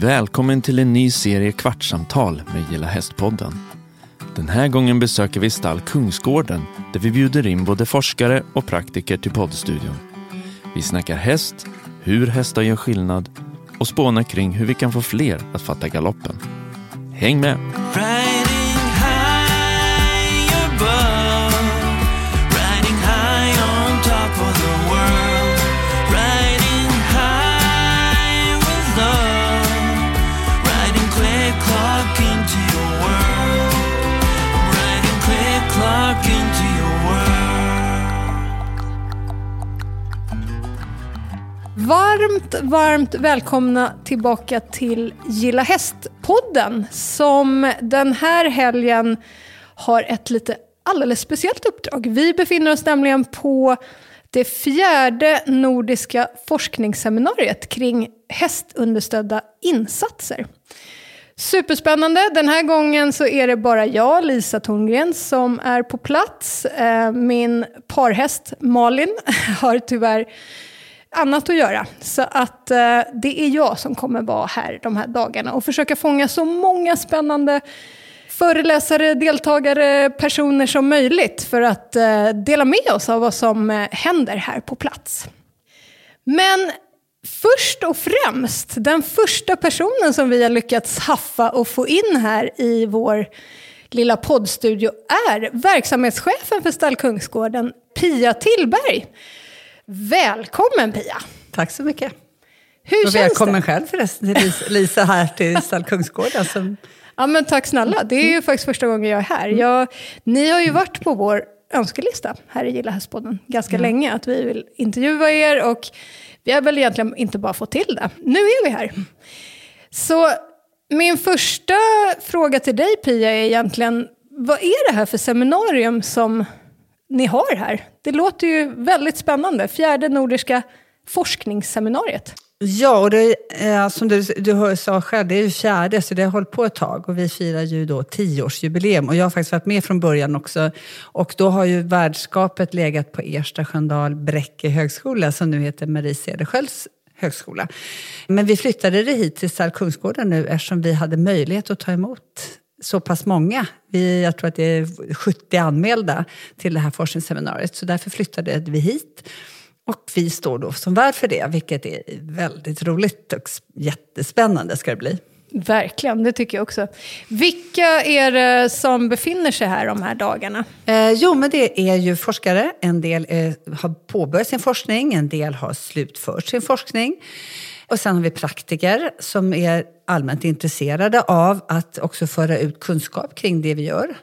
Välkommen till en ny serie Kvartssamtal med Gilla Hästpodden. Den här gången besöker vi stall Kungsgården där vi bjuder in både forskare och praktiker till poddstudion. Vi snackar häst, hur hästar gör skillnad och spånar kring hur vi kan få fler att fatta galoppen. Häng med! Varmt, varmt välkomna tillbaka till Gilla Häst-podden som den här helgen har ett lite alldeles speciellt uppdrag. Vi befinner oss nämligen på det fjärde nordiska forskningsseminariet kring hästunderstödda insatser. Superspännande. Den här gången så är det bara jag, Lisa Torngren, som är på plats. Eh, min parhäst Malin har tyvärr annat att göra. Så att eh, det är jag som kommer vara här de här dagarna och försöka fånga så många spännande föreläsare, deltagare, personer som möjligt för att eh, dela med oss av vad som eh, händer här på plats. Men först och främst, den första personen som vi har lyckats haffa och få in här i vår lilla poddstudio är verksamhetschefen för Stall Kungsgården, Pia Tillberg. Välkommen Pia! Tack så mycket. Hur och välkommen det? själv förresten till Lisa- här till Stall Kungsgården. Som, Ja, men tack snälla. Det är ju faktiskt första gången jag är här. Jag, ni har ju varit på vår önskelista här i Gilla Hästpodden ganska länge, att vi vill intervjua er och vi har väl egentligen inte bara fått till det. Nu är vi här. Så min första fråga till dig Pia är egentligen, vad är det här för seminarium som ni har här? Det låter ju väldigt spännande. Fjärde nordiska forskningsseminariet. ja, och det, är, eh, som du, du sa själv, det är ju fjärde, så det har hållit på ett tag. Och vi firar ju då tioårsjubileum. Och jag har faktiskt varit med från början också. Och då har ju värdskapet legat på Ersta Sköndal Bräcke högskola, som nu heter Marie Cederschiölds högskola. Men vi flyttade det hit till Stall Kungsgården nu eftersom vi hade möjlighet att ta emot så pass många. Vi, jag tror att det är 70 anmälda till det här forskningsseminariet. Så därför flyttade vi hit. Och vi står då som värd för det, vilket är väldigt roligt och jättespännande ska det bli. Verkligen, det tycker jag också. Vilka är det som befinner sig här de här dagarna? Eh, jo, men det är ju forskare. En del eh, har påbörjat sin forskning, en del har slutfört sin forskning. Och sen har vi praktiker som är allmänt intresserade av att också föra ut kunskap kring det vi gör.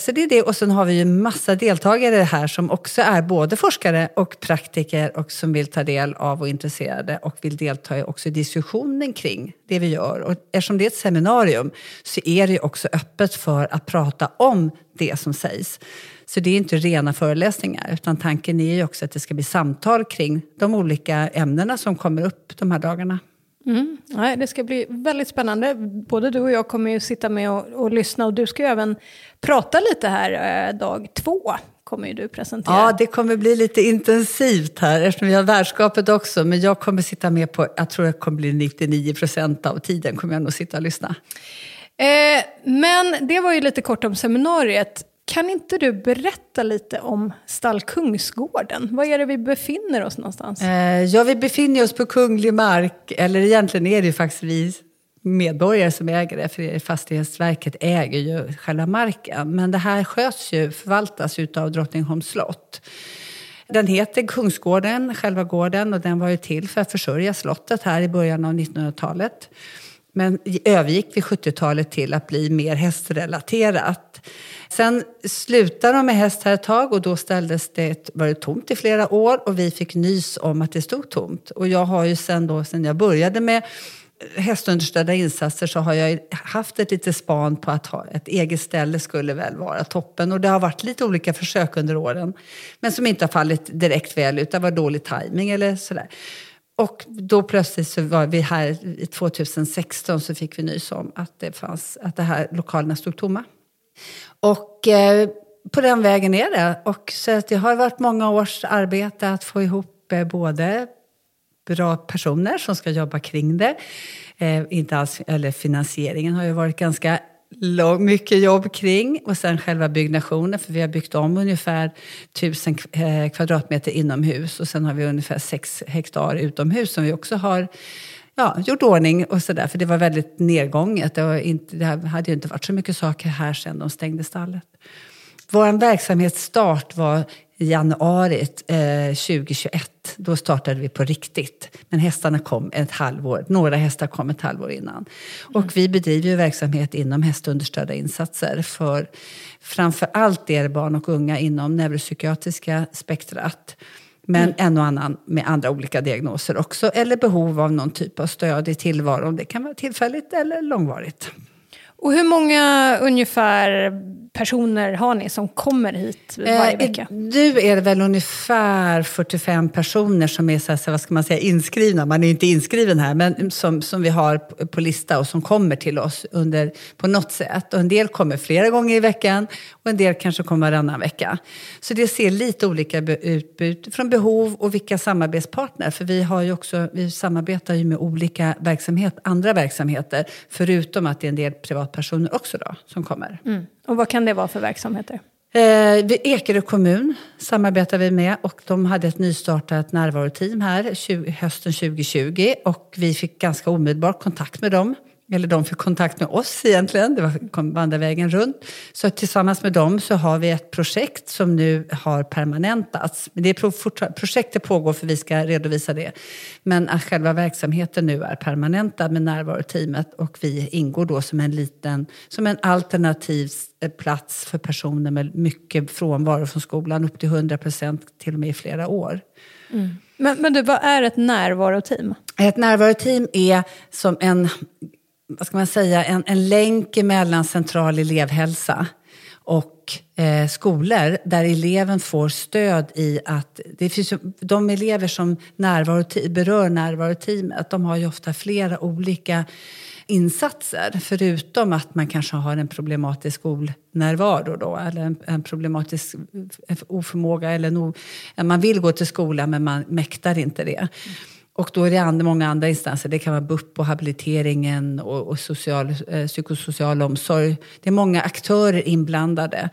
Så det är det. Och sen har vi ju massa deltagare här som också är både forskare och praktiker och som vill ta del av och är intresserade och vill delta i också diskussionen kring det vi gör. Och eftersom det är ett seminarium så är det ju också öppet för att prata om det som sägs. Så det är inte rena föreläsningar utan tanken är ju också att det ska bli samtal kring de olika ämnena som kommer upp de här dagarna. Mm. Nej, det ska bli väldigt spännande. Både du och jag kommer ju sitta med och, och lyssna och du ska ju även prata lite här eh, dag två. Kommer ju du presentera. Ja, det kommer bli lite intensivt här eftersom vi har värdskapet också. Men jag kommer sitta med på, jag tror jag kommer bli 99 procent av tiden kommer jag nog sitta och lyssna. Eh, men det var ju lite kort om seminariet. Kan inte du berätta lite om Stall Kungsgården? Var är det vi befinner oss någonstans? Eh, ja, vi befinner oss på kunglig mark, eller egentligen är det ju faktiskt vi medborgare som äger det, för Fastighetsverket äger ju själva marken. Men det här sköts ju, förvaltas utav Drottningholms slott. Den heter Kungsgården, själva gården, och den var ju till för att försörja slottet här i början av 1900-talet. Men övergick vid 70-talet till att bli mer hästrelaterat. Sen slutade de med häst här ett tag och då ställdes det, var det tomt i flera år och vi fick nys om att det stod tomt. Och jag har ju sen, då, sen jag började med hästunderstödda insatser så har jag haft ett litet span på att ha ett eget ställe skulle väl vara toppen. Och det har varit lite olika försök under åren. Men som inte har fallit direkt väl ut. Det var dålig timing eller sådär. Och då plötsligt så var vi här, 2016 så fick vi nys om att det, fanns, att det här lokalerna stod tomma. Och eh, på den vägen är det. Och så att det har varit många års arbete att få ihop eh, både bra personer som ska jobba kring det. Eh, inte alls, eller finansieringen har ju varit ganska lång, mycket jobb kring. Och sen själva byggnationen, för vi har byggt om ungefär 1000 eh, kvadratmeter inomhus. Och sen har vi ungefär 6 hektar utomhus som vi också har ja, gjort ordning och sådär. För det var väldigt nedgånget. Det, var inte, det hade ju inte varit så mycket saker här sen de stängde stallet. Vår verksamhetsstart var i januari eh, 2021. Då startade vi på riktigt. Men hästarna kom ett halvår. Några hästar kom ett halvår innan. Och vi bedriver ju verksamhet inom hästunderstödda insatser för framför allt er barn och unga inom neuropsykiatriska spektrat. Men en och annan med andra olika diagnoser också. Eller behov av någon typ av stöd i tillvaron. Det kan vara tillfälligt eller långvarigt. Och hur många ungefär personer har ni som kommer hit varje Eh, vecka? Nu är det väl ungefär 45 personer som är så här, vad ska man säga, inskrivna. Man är inte inskriven här, men som, som vi har på- lista och som kommer till oss under, på något sätt. Och en del kommer flera gånger i veckan och en del kanske kommer varannan vecka. Så det ser lite olika ut från behov och vilka samarbetspartner. För vi, har ju också, vi samarbetar ju med olika verksamhet, andra verksamheter, förutom att det är en del privatpersoner också då, som kommer. Mm. Och vad kan det vara för verksamheter? Eh, Ekerö kommun samarbetar vi med och de hade ett nystartat närvaroteam här 20, hösten 2020 och vi fick ganska omedelbart kontakt med dem. Eller de fick kontakt med oss egentligen, det var, kom vandra runt. Så tillsammans med dem så har vi ett projekt som nu har permanentats. Men det är projektet pågår för vi ska redovisa det. Men att själva verksamheten nu är permanentad med närvaroteamet och vi ingår då som en liten, som en alternativ eh, plats för personer med mycket frånvaro från skolan, upp till 100 procent till och med i flera år. Men, men du, vad är ett närvaroteam? Ett närvaroteam är som en, vad ska man säga, en, en länk mellan central elevhälsa och eh, skolor där eleven får stöd i att... Det finns ju, de elever som närvaro, berör närvaroteamet de har ju ofta flera olika insatser. Förutom att man kanske har en problematisk skolnärvaro då, eller en, en problematisk eh, oförmåga. Eller no, man vill gå till skolan men man mäktar inte det. Och då är det andra, många andra instanser. Det kan vara BUP och habiliteringen och, och social, eh, psykosocial omsorg. Det är många aktörer inblandade.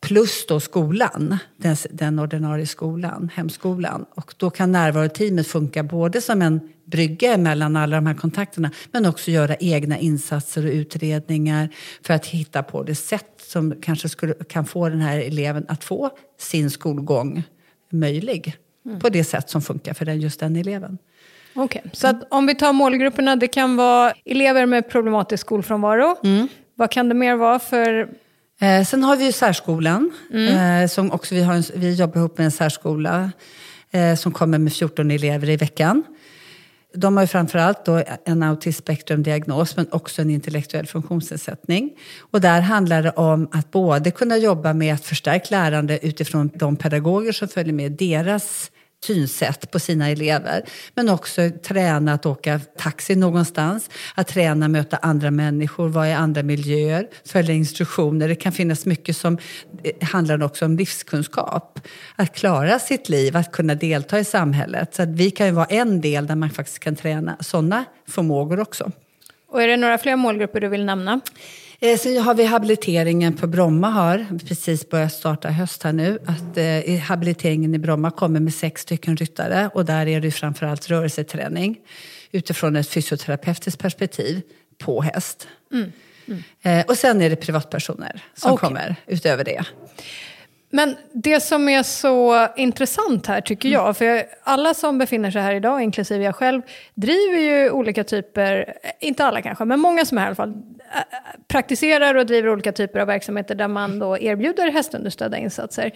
Plus då skolan, den, den ordinarie skolan, hemskolan. Och då kan närvaroteamet funka både som en brygga mellan alla de här kontakterna men också göra egna insatser och utredningar för att hitta på det sätt som kanske skulle, kan få den här eleven att få sin skolgång möjlig. På det sätt som funkar för den, just den eleven. Okej, så att om vi tar målgrupperna, det kan vara elever med problematisk skolfrånvaro. Vad kan det mer vara för... Eh, sen har vi ju särskolan. Eh, som också vi, har en, vi jobbar ihop med en särskola eh, som kommer med 14 elever i veckan. De har ju framförallt då en autismspektrumdiagnos men också en intellektuell funktionsnedsättning. Och där handlar det om att både kunna jobba med ett förstärkt lärande utifrån de pedagoger som följer med deras synsätt på sina elever. Men också träna att åka taxi någonstans, att träna möta andra människor, vara i andra miljöer, följa instruktioner. Det kan finnas mycket som eh, handlar också om livskunskap. Att klara sitt liv, att kunna delta i samhället. Så att vi kan ju vara en del där man faktiskt kan träna sådana förmågor också. Och är det några fler målgrupper du vill nämna? Eh, Sen har vi habiliteringen på Bromma har precis börjat starta höst här nu. Att, eh, habiliteringen i Bromma kommer med sex stycken ryttare och där är det framförallt rörelseträning utifrån ett fysioterapeutiskt perspektiv på häst. Eh, och sen är det privatpersoner som Okej. kommer utöver det. Men det som är så intressant här tycker Mm. jag, för alla som befinner sig här idag, inklusive jag själv, driver ju olika typer, inte alla kanske, men många som är här i alla fall, äh, praktiserar och driver olika typer av verksamheter där man då erbjuder hästunderstödda insatser.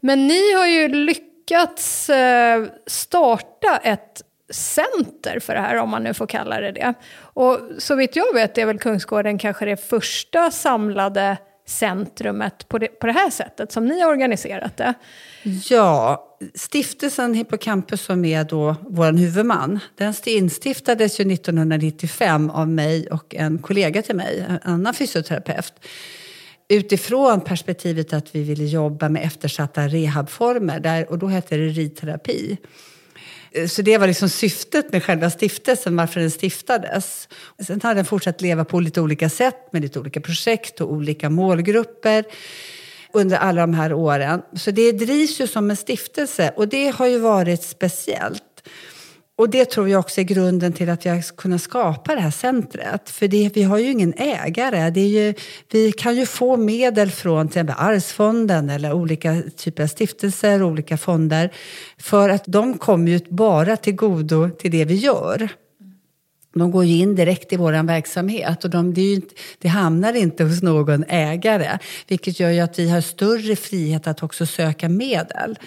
Men ni har ju lyckats eh, starta ett center för det här, om man nu får kalla det det. Och så vitt jag vet är väl Kungsgården kanske det första samlade centrumet på det, på det här sättet som ni har organiserat det. Ja, stiftelsen Hippocampus som är då vår huvudman, den instiftades ju 1995 av mig och en kollega till mig, en annan fysioterapeut. Utifrån perspektivet att vi ville jobba med eftersatta rehabformer, där, och då hette det ridterapi. Eh, så det var liksom syftet med själva stiftelsen, varför den stiftades. Sen har den fortsatt leva på lite olika sätt med lite olika projekt och olika målgrupper under alla de här åren. Så det drivs ju som en stiftelse och det har ju varit speciellt. Och det tror jag också är grunden till att vi har kunnat skapa det här centret. För det, vi har ju ingen ägare. Det är ju, vi kan ju få medel från till exempel Arvsfonden eller olika typer av stiftelser, olika fonder. För att de kommer ju bara till godo till det vi gör. De går ju in direkt i vår verksamhet och de, det, ju inte, det, hamnar inte hos någon ägare. Vilket gör ju att vi har större frihet att också söka medel.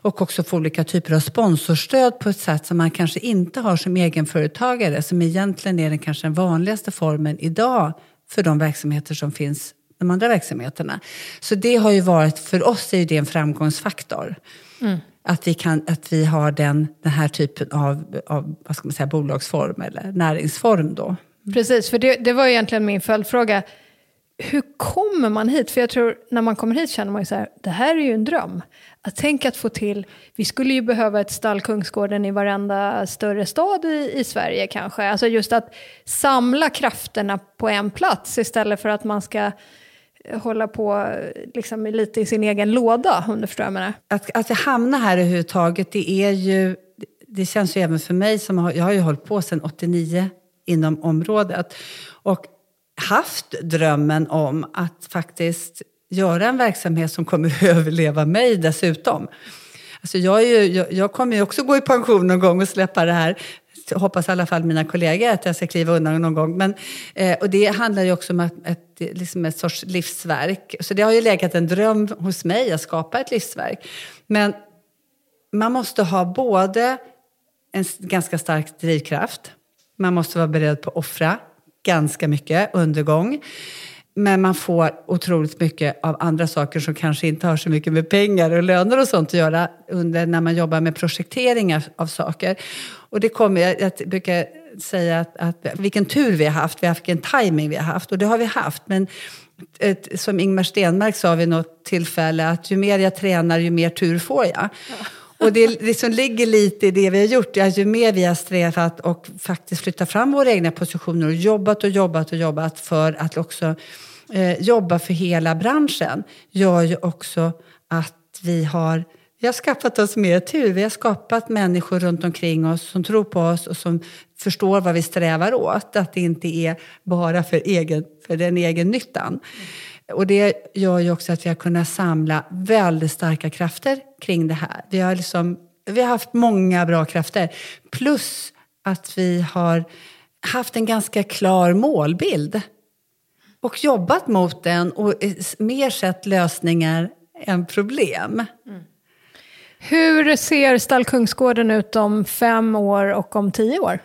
Och också få olika typer av sponsorstöd på ett sätt som man kanske inte har som egenföretagare. Som egentligen är den kanske den vanligaste formen idag för de verksamheter som finns de andra verksamheterna. Så det har ju varit, för oss är ju det en framgångsfaktor. Mm. Att, vi kan, att vi har den, den här typen av, av vad ska man säga, bolagsform eller näringsform då. Mm. Precis, för det, det var egentligen min följdfråga. Hur kommer man hit? För jag tror när man kommer hit känner man ju så här, det här är ju en dröm. Att tänka att få till, vi skulle ju behöva ett stall Kungsgården i varenda större stad i, i Sverige kanske. Alltså just att samla krafterna på en plats istället för att man ska hålla på liksom, lite i sin egen låda, om du förstår vad jag menar. Att, att jag hamnar här överhuvudtaget, det är ju... Det känns ju även för mig, som har, jag har ju hållit på sedan 89 inom området. Och haft drömmen om att faktiskt göra en verksamhet som kommer överleva mig dessutom. Alltså jag, ju, jag, jag, kommer ju också gå i pension någon gång och släppa det här. Hoppas i alla fall mina kollegor att jag ska kliva undan någon gång. Men, eh, och det handlar ju också om ett, ett, liksom ett sorts livsverk. Så det har ju legat en dröm hos mig att skapa ett livsverk. Men man måste ha både en ganska stark drivkraft. Man måste vara beredd på att offra ganska mycket undergång. Men man får otroligt mycket av andra saker som kanske inte har så mycket med pengar och löner och sånt att göra under när man jobbar med projekteringar av saker. Och det kommer, jag, jag brukar säga att, att vilken tur vi har haft, vi har haft vilken timing vi har haft och det har vi haft. Men ett, som Ingmar Stenmark sa vid något tillfälle att ju mer jag tränar ju mer tur får jag. Ja. Och det liksom ligger lite i det vi har gjort. Ja, ju mer vi har strävat och faktiskt flyttat fram våra egna positioner och jobbat och jobbat och jobbat för att också eh, jobba för hela branschen gör ju också att vi har vi har skaffat oss mer tur. Vi har skapat människor runt omkring oss som tror på oss och som förstår vad vi strävar åt. Att det inte är bara för, egen, för den egen nyttan. Och det gör ju också att vi har kunnat samla väldigt starka krafter kring det här. Vi har, liksom, vi har haft många bra krafter. Plus att vi har haft en ganska klar målbild. Och jobbat mot den och mer sett lösningar än problem. Mm. Hur ser Stall Kungsgården ut om fem år och om tio år?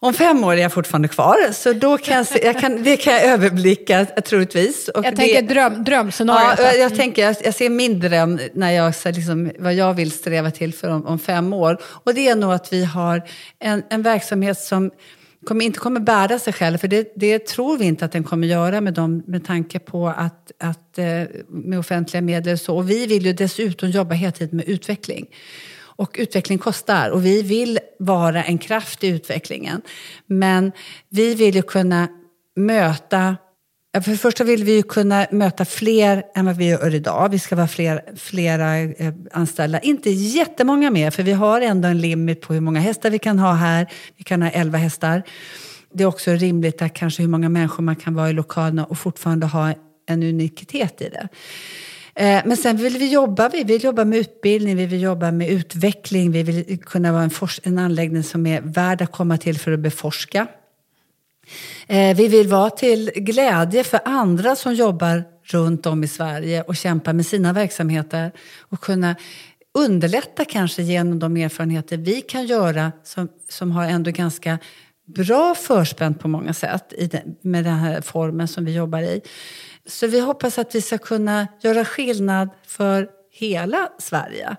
Om fem år är jag fortfarande kvar, så då kan jag, se, jag kan, det kan jag överblicka troligtvis. Och jag tänker dröm, drömscenariot. Ja, jag, tänker, jag, jag, ser min dröm när jag liksom, vad jag vill sträva till för om, om, fem år. Och det är nog att vi har en, en verksamhet som kommer, inte kommer bära sig själv, för det, det, tror vi inte att den kommer göra med, dem, med tanke på att, att eh, med offentliga medel. Så. Och vi vill ju dessutom jobba hela tiden med utveckling. Och utveckling kostar och vi vill vara en kraft i utvecklingen. Men vi vill ju kunna möta för det första vill vi ju kunna möta fler än vad vi gör idag. Vi ska vara fler, flera eh, anställda. Inte jättemånga mer, för vi har ändå en limit på hur många hästar vi kan ha här. Vi kan ha 11 hästar. Det är också rimligt att kanske hur många människor man kan vara i lokalerna och fortfarande ha en unikitet i det. Eh, men sen vill vi jobba, vi vill jobba med utbildning, vi vill jobba med utveckling, vi vill kunna vara en, en anläggning som är värd att komma till för att beforska. Eh, vi vill vara till glädje för andra som jobbar runt om i Sverige och kämpar med sina verksamheter och kunna underlätta kanske genom de erfarenheter vi kan göra som, som har ändå ganska bra förspänt på många sätt i den, med den här formen som vi jobbar i. Så vi hoppas att vi ska kunna göra skillnad för hela Sverige.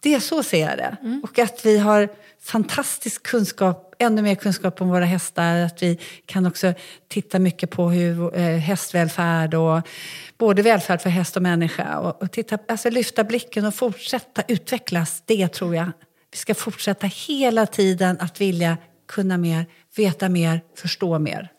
Det är så ser jag det. Mm. Och att vi har fantastisk kunskap, ännu mer kunskap om våra hästar. Att vi kan också titta mycket på hur eh, hästvälfärd och både välfärd för häst och människa. Och, och titta, alltså lyfta blicken och fortsätta utvecklas. Det tror jag Vi ska fortsätta hela tiden att vilja kunna mer, veta mer, förstå mer.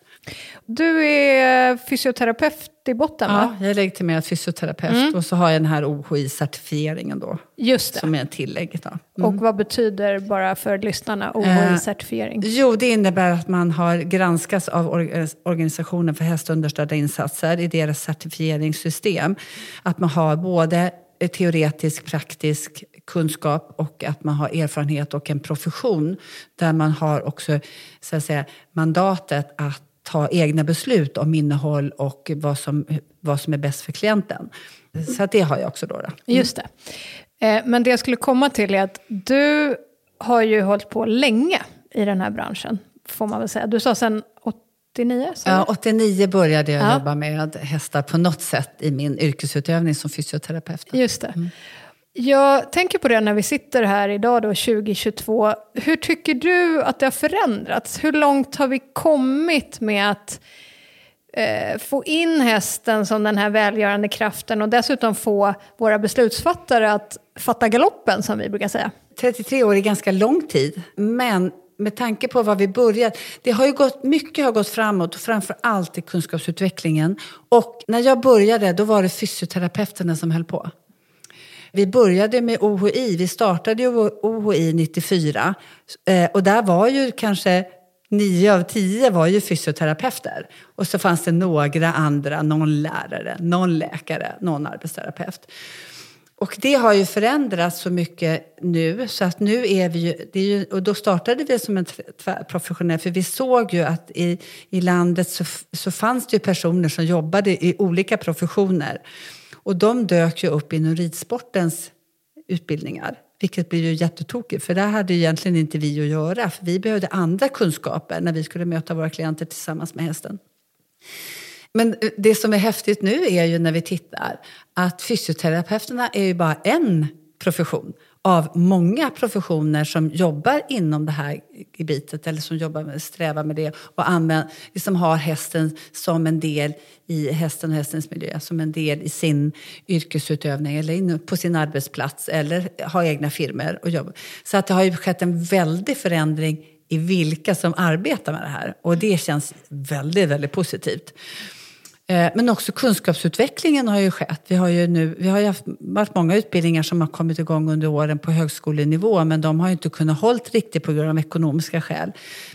Du är fysioterapeut i botten, va? Ja, jag är legitimerad fysioterapeut och så har jag den här OHI-certifieringen då, Just det. som är tillägget. Då. Och vad betyder, bara för lyssnarna, Eh, OHI-certifiering? Jo, det innebär att man har granskats av or- Organisationen för hästunderstödda insatser i deras certifieringssystem. Att man har både teoretisk, praktisk kunskap och att man har erfarenhet och en profession där man har också så att säga, mandatet att ta egna beslut om innehåll och vad som, vad som är bäst för klienten. Så det har jag också då. då. Just det. Eh, Men det jag skulle komma till är att du har ju hållit på länge i den här branschen, får man väl säga. Du sa sen 89? sa Ja, du? 89 började jag Ja. jobba med hästar på något sätt i min yrkesutövning som fysioterapeut. Just det. Jag tänker på det när vi sitter här idag då, 2022. Hur tycker du att det har förändrats? Hur långt har vi kommit med att eh, få in hästen som den här välgörande kraften och dessutom få våra beslutsfattare att fatta galoppen, som vi brukar säga? 33 år är ganska lång tid, men med tanke på vad vi började. det har ju gått, mycket har gått framåt, och framför allt i kunskapsutvecklingen. Och när jag började, då var det fysioterapeuterna som höll på. Vi började med OHI, vi startade ju OHI 94 eh, och där var ju kanske nio av tio var ju fysioterapeuter. Och så fanns det några andra, någon lärare, någon läkare, någon arbetsterapeut. Och det har ju förändrats så mycket nu, så att nu är vi ju, det är ju och då startade vi som en professionell, för vi såg ju att i, i landet så, så fanns det ju personer som jobbade i olika professioner. Och de dök ju upp inom ridsportens utbildningar. Vilket blir ju jättetokigt, för det hade ju egentligen inte vi att göra. För vi behövde andra kunskaper när vi skulle möta våra klienter tillsammans med hästen. Men eh, det som är häftigt nu är ju när vi tittar att fysioterapeuterna är ju bara en profession av många professioner som jobbar inom det här gebitet eller som jobbar med, strävar med det och använder, liksom har hästen som en del i hästen och hästens miljö, som en del i sin yrkesutövning eller in, på sin arbetsplats eller har egna firmor och jobbar. Så att det har ju skett en väldig förändring i vilka som arbetar med det här och det känns väldigt, väldigt positivt. Eh, men också kunskapsutvecklingen har ju skett. Vi har ju nu, vi har ju haft varit många utbildningar som har kommit igång under åren på högskolenivå men de har ju inte kunnat hålla riktigt på grund av ekonomiska skäl.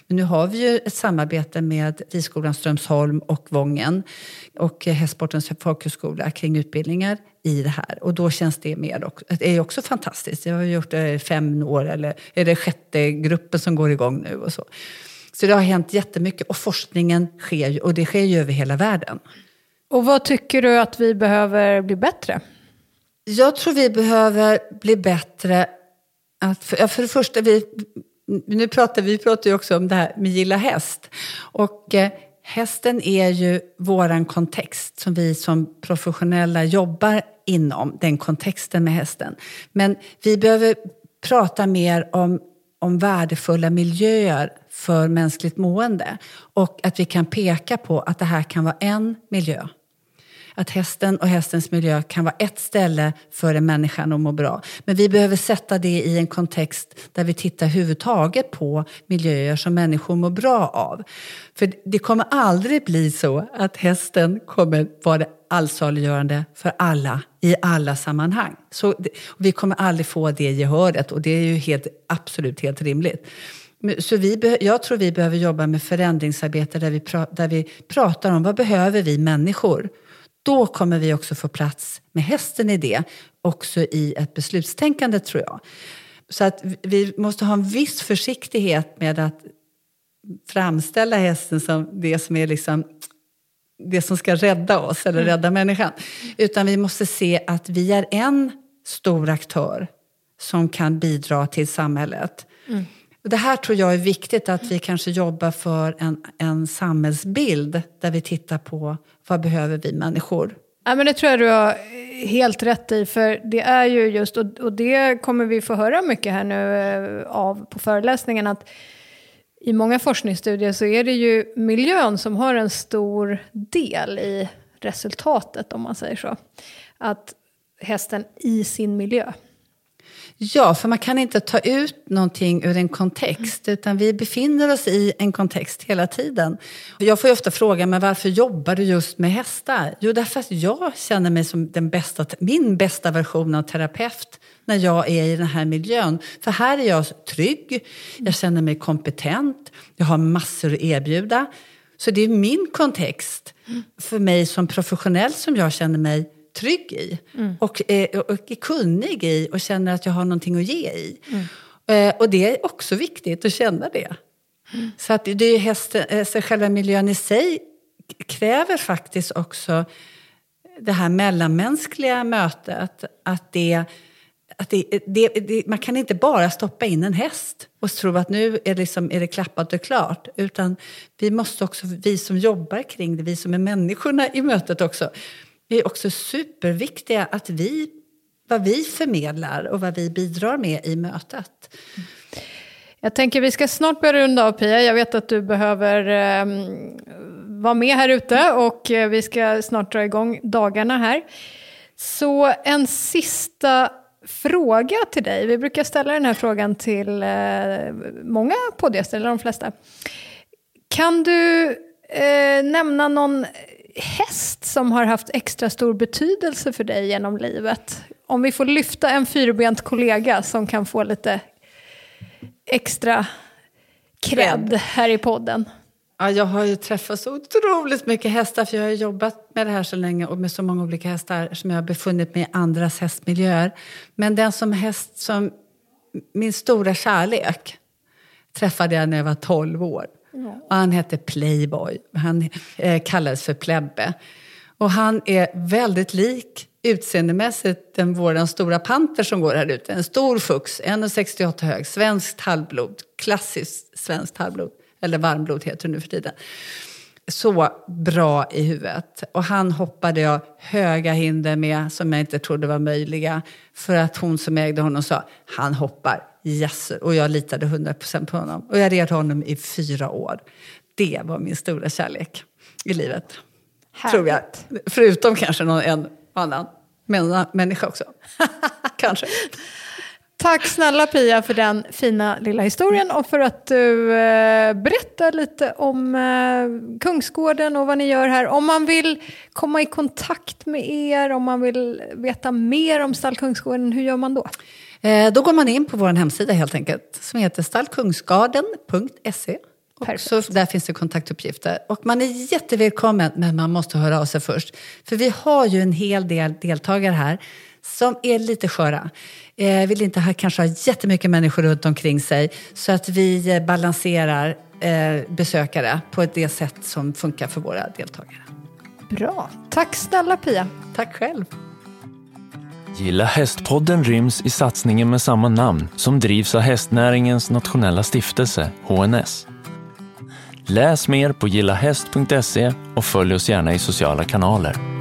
Men nu har vi ju ett samarbete med Ridskolan Strömsholm och Vången och Hästsportens folkhögskola kring utbildningar i det här. Och då känns det mer. också. Det är ju också fantastiskt. Jag har gjort det i fem år eller är det sjätte gruppen som går igång nu och så. Så det har hänt jättemycket och forskningen sker ju, och det sker ju över hela världen. Och vad tycker du att vi behöver bli bättre? Jag tror vi behöver bli bättre att, för, för det första, vi, nu pratar vi pratar ju också om det här med gilla häst. Och eh, hästen är ju våran kontext som vi som professionella jobbar inom, den kontexten med hästen. Men vi behöver prata mer om, om värdefulla miljöer för mänskligt mående. Och att vi kan peka på att det här kan vara en miljö att hästen och hästens miljö kan vara ett ställe för en människan att må bra. Men vi behöver sätta det i en kontext där vi tittar huvudtaget på miljöer som människor mår bra av. För det kommer aldrig bli så att hästen kommer vara allsaliggörande för alla i alla sammanhang. Så vi kommer aldrig få det gehöret och det är ju helt, absolut helt rimligt. Så vi, jag tror vi behöver jobba med förändringsarbete där vi, pra, där vi pratar om vad behöver vi människor. Då kommer vi också få plats med hästen i det, också i ett beslutstänkande tror jag. Så att vi- måste ha en viss försiktighet med att framställa hästen som det som är liksom det som ska rädda oss eller rädda människan. Utan vi måste se att vi är en stor aktör som kan bidra till samhället. Och det här tror jag är viktigt att vi kanske jobbar för en, en samhällsbild där vi tittar på vad behöver vi människor. Ja, men det tror jag du har helt rätt i, för det är ju just, och, och det kommer vi få höra mycket här nu eh, av på föreläsningen, att i många forskningsstudier så är det ju miljön som har en stor del i resultatet, om man säger så. Att hästen i sin miljö. Ja, för man kan inte ta ut någonting ur en kontext, utan vi befinner oss i en kontext hela tiden. Jag får ju ofta frågan, men varför jobbar du just med hästar? Jo, därför att jag känner mig som den bästa, min bästa version av terapeut när jag är i den här miljön. För här är jag trygg, jag känner mig kompetent, jag har massor att erbjuda. Så det är min kontext för mig som professionell som jag känner mig trygg i och, eh, och är kunnig i och känner att jag har någonting att ge i. Eh, och det är också viktigt att känna det. Så att det är hästen, eh, själva miljön i sig kräver faktiskt också det här mellanmänskliga mötet. Att det, att det, det, det, man kan inte bara stoppa in en häst och tro att nu är det, liksom, är det klappat och klart. Utan vi måste också, vi som jobbar kring det, vi som är människorna i mötet också, vi är också superviktiga att vi, vad vi förmedlar och vad vi bidrar med i mötet. Jag tänker vi ska snart börja runda av Pia. Jag vet att du behöver eh, vara med här ute och eh, vi ska snart dra igång dagarna här. Så en sista fråga till dig. Vi brukar ställa den här frågan till eh, många poddgäster, eller de flesta. Kan du eh, nämna någon häst som har haft extra stor betydelse för dig genom livet? Om vi får lyfta en fyrbent kollega som kan få lite extra cred här i podden. Ja, jag har ju träffat så otroligt mycket hästar för jag har jobbat med det här så länge och med så många olika hästar som jag har befunnit mig i andras hästmiljöer. Men den som häst som min stora kärlek träffade jag när jag var 12 år. Och han hette Playboy. Han eh, kallades för Plebbe. Och han är väldigt lik utseendemässigt den våran stora panter som går här ute. En stor fux, 1,68 hög, svenskt halvblod. Klassiskt svenskt halvblod. Eller varmblod heter det nu för tiden. Så bra i huvudet. Och han hoppade jag höga hinder med som jag inte trodde var möjliga. För att hon som ägde honom sa, han hoppar. Yes. Och jag litade 100% på honom. Och jag red honom i fyra år. Det var min stora kärlek i livet. Tror jag. Förutom kanske någon en annan människa också. kanske. Tack snälla Pia för den fina lilla historien och för att du eh, berättar lite om eh, Kungsgården och vad ni gör här. Om man vill komma i kontakt med er, om man vill veta mer om Stall Kungsgården, hur gör man då? Eh, då går man in på vår hemsida helt enkelt som heter stallkungsgarden.se. Och så där finns det kontaktuppgifter. Och man är jättevälkommen, men man måste höra av sig först. För vi har ju en hel del deltagare här som är lite sköra. Eh, vill inte ha, kanske ha jättemycket människor runt omkring sig. Så att vi eh, balanserar eh, besökare på det sätt som funkar för våra deltagare. Bra. Tack snälla Pia. Tack själv. Gilla hästpodden ryms i satsningen med samma namn som drivs av hästnäringens nationella stiftelse, HNS. Läs mer på gillahäst.se och följ oss gärna i sociala kanaler.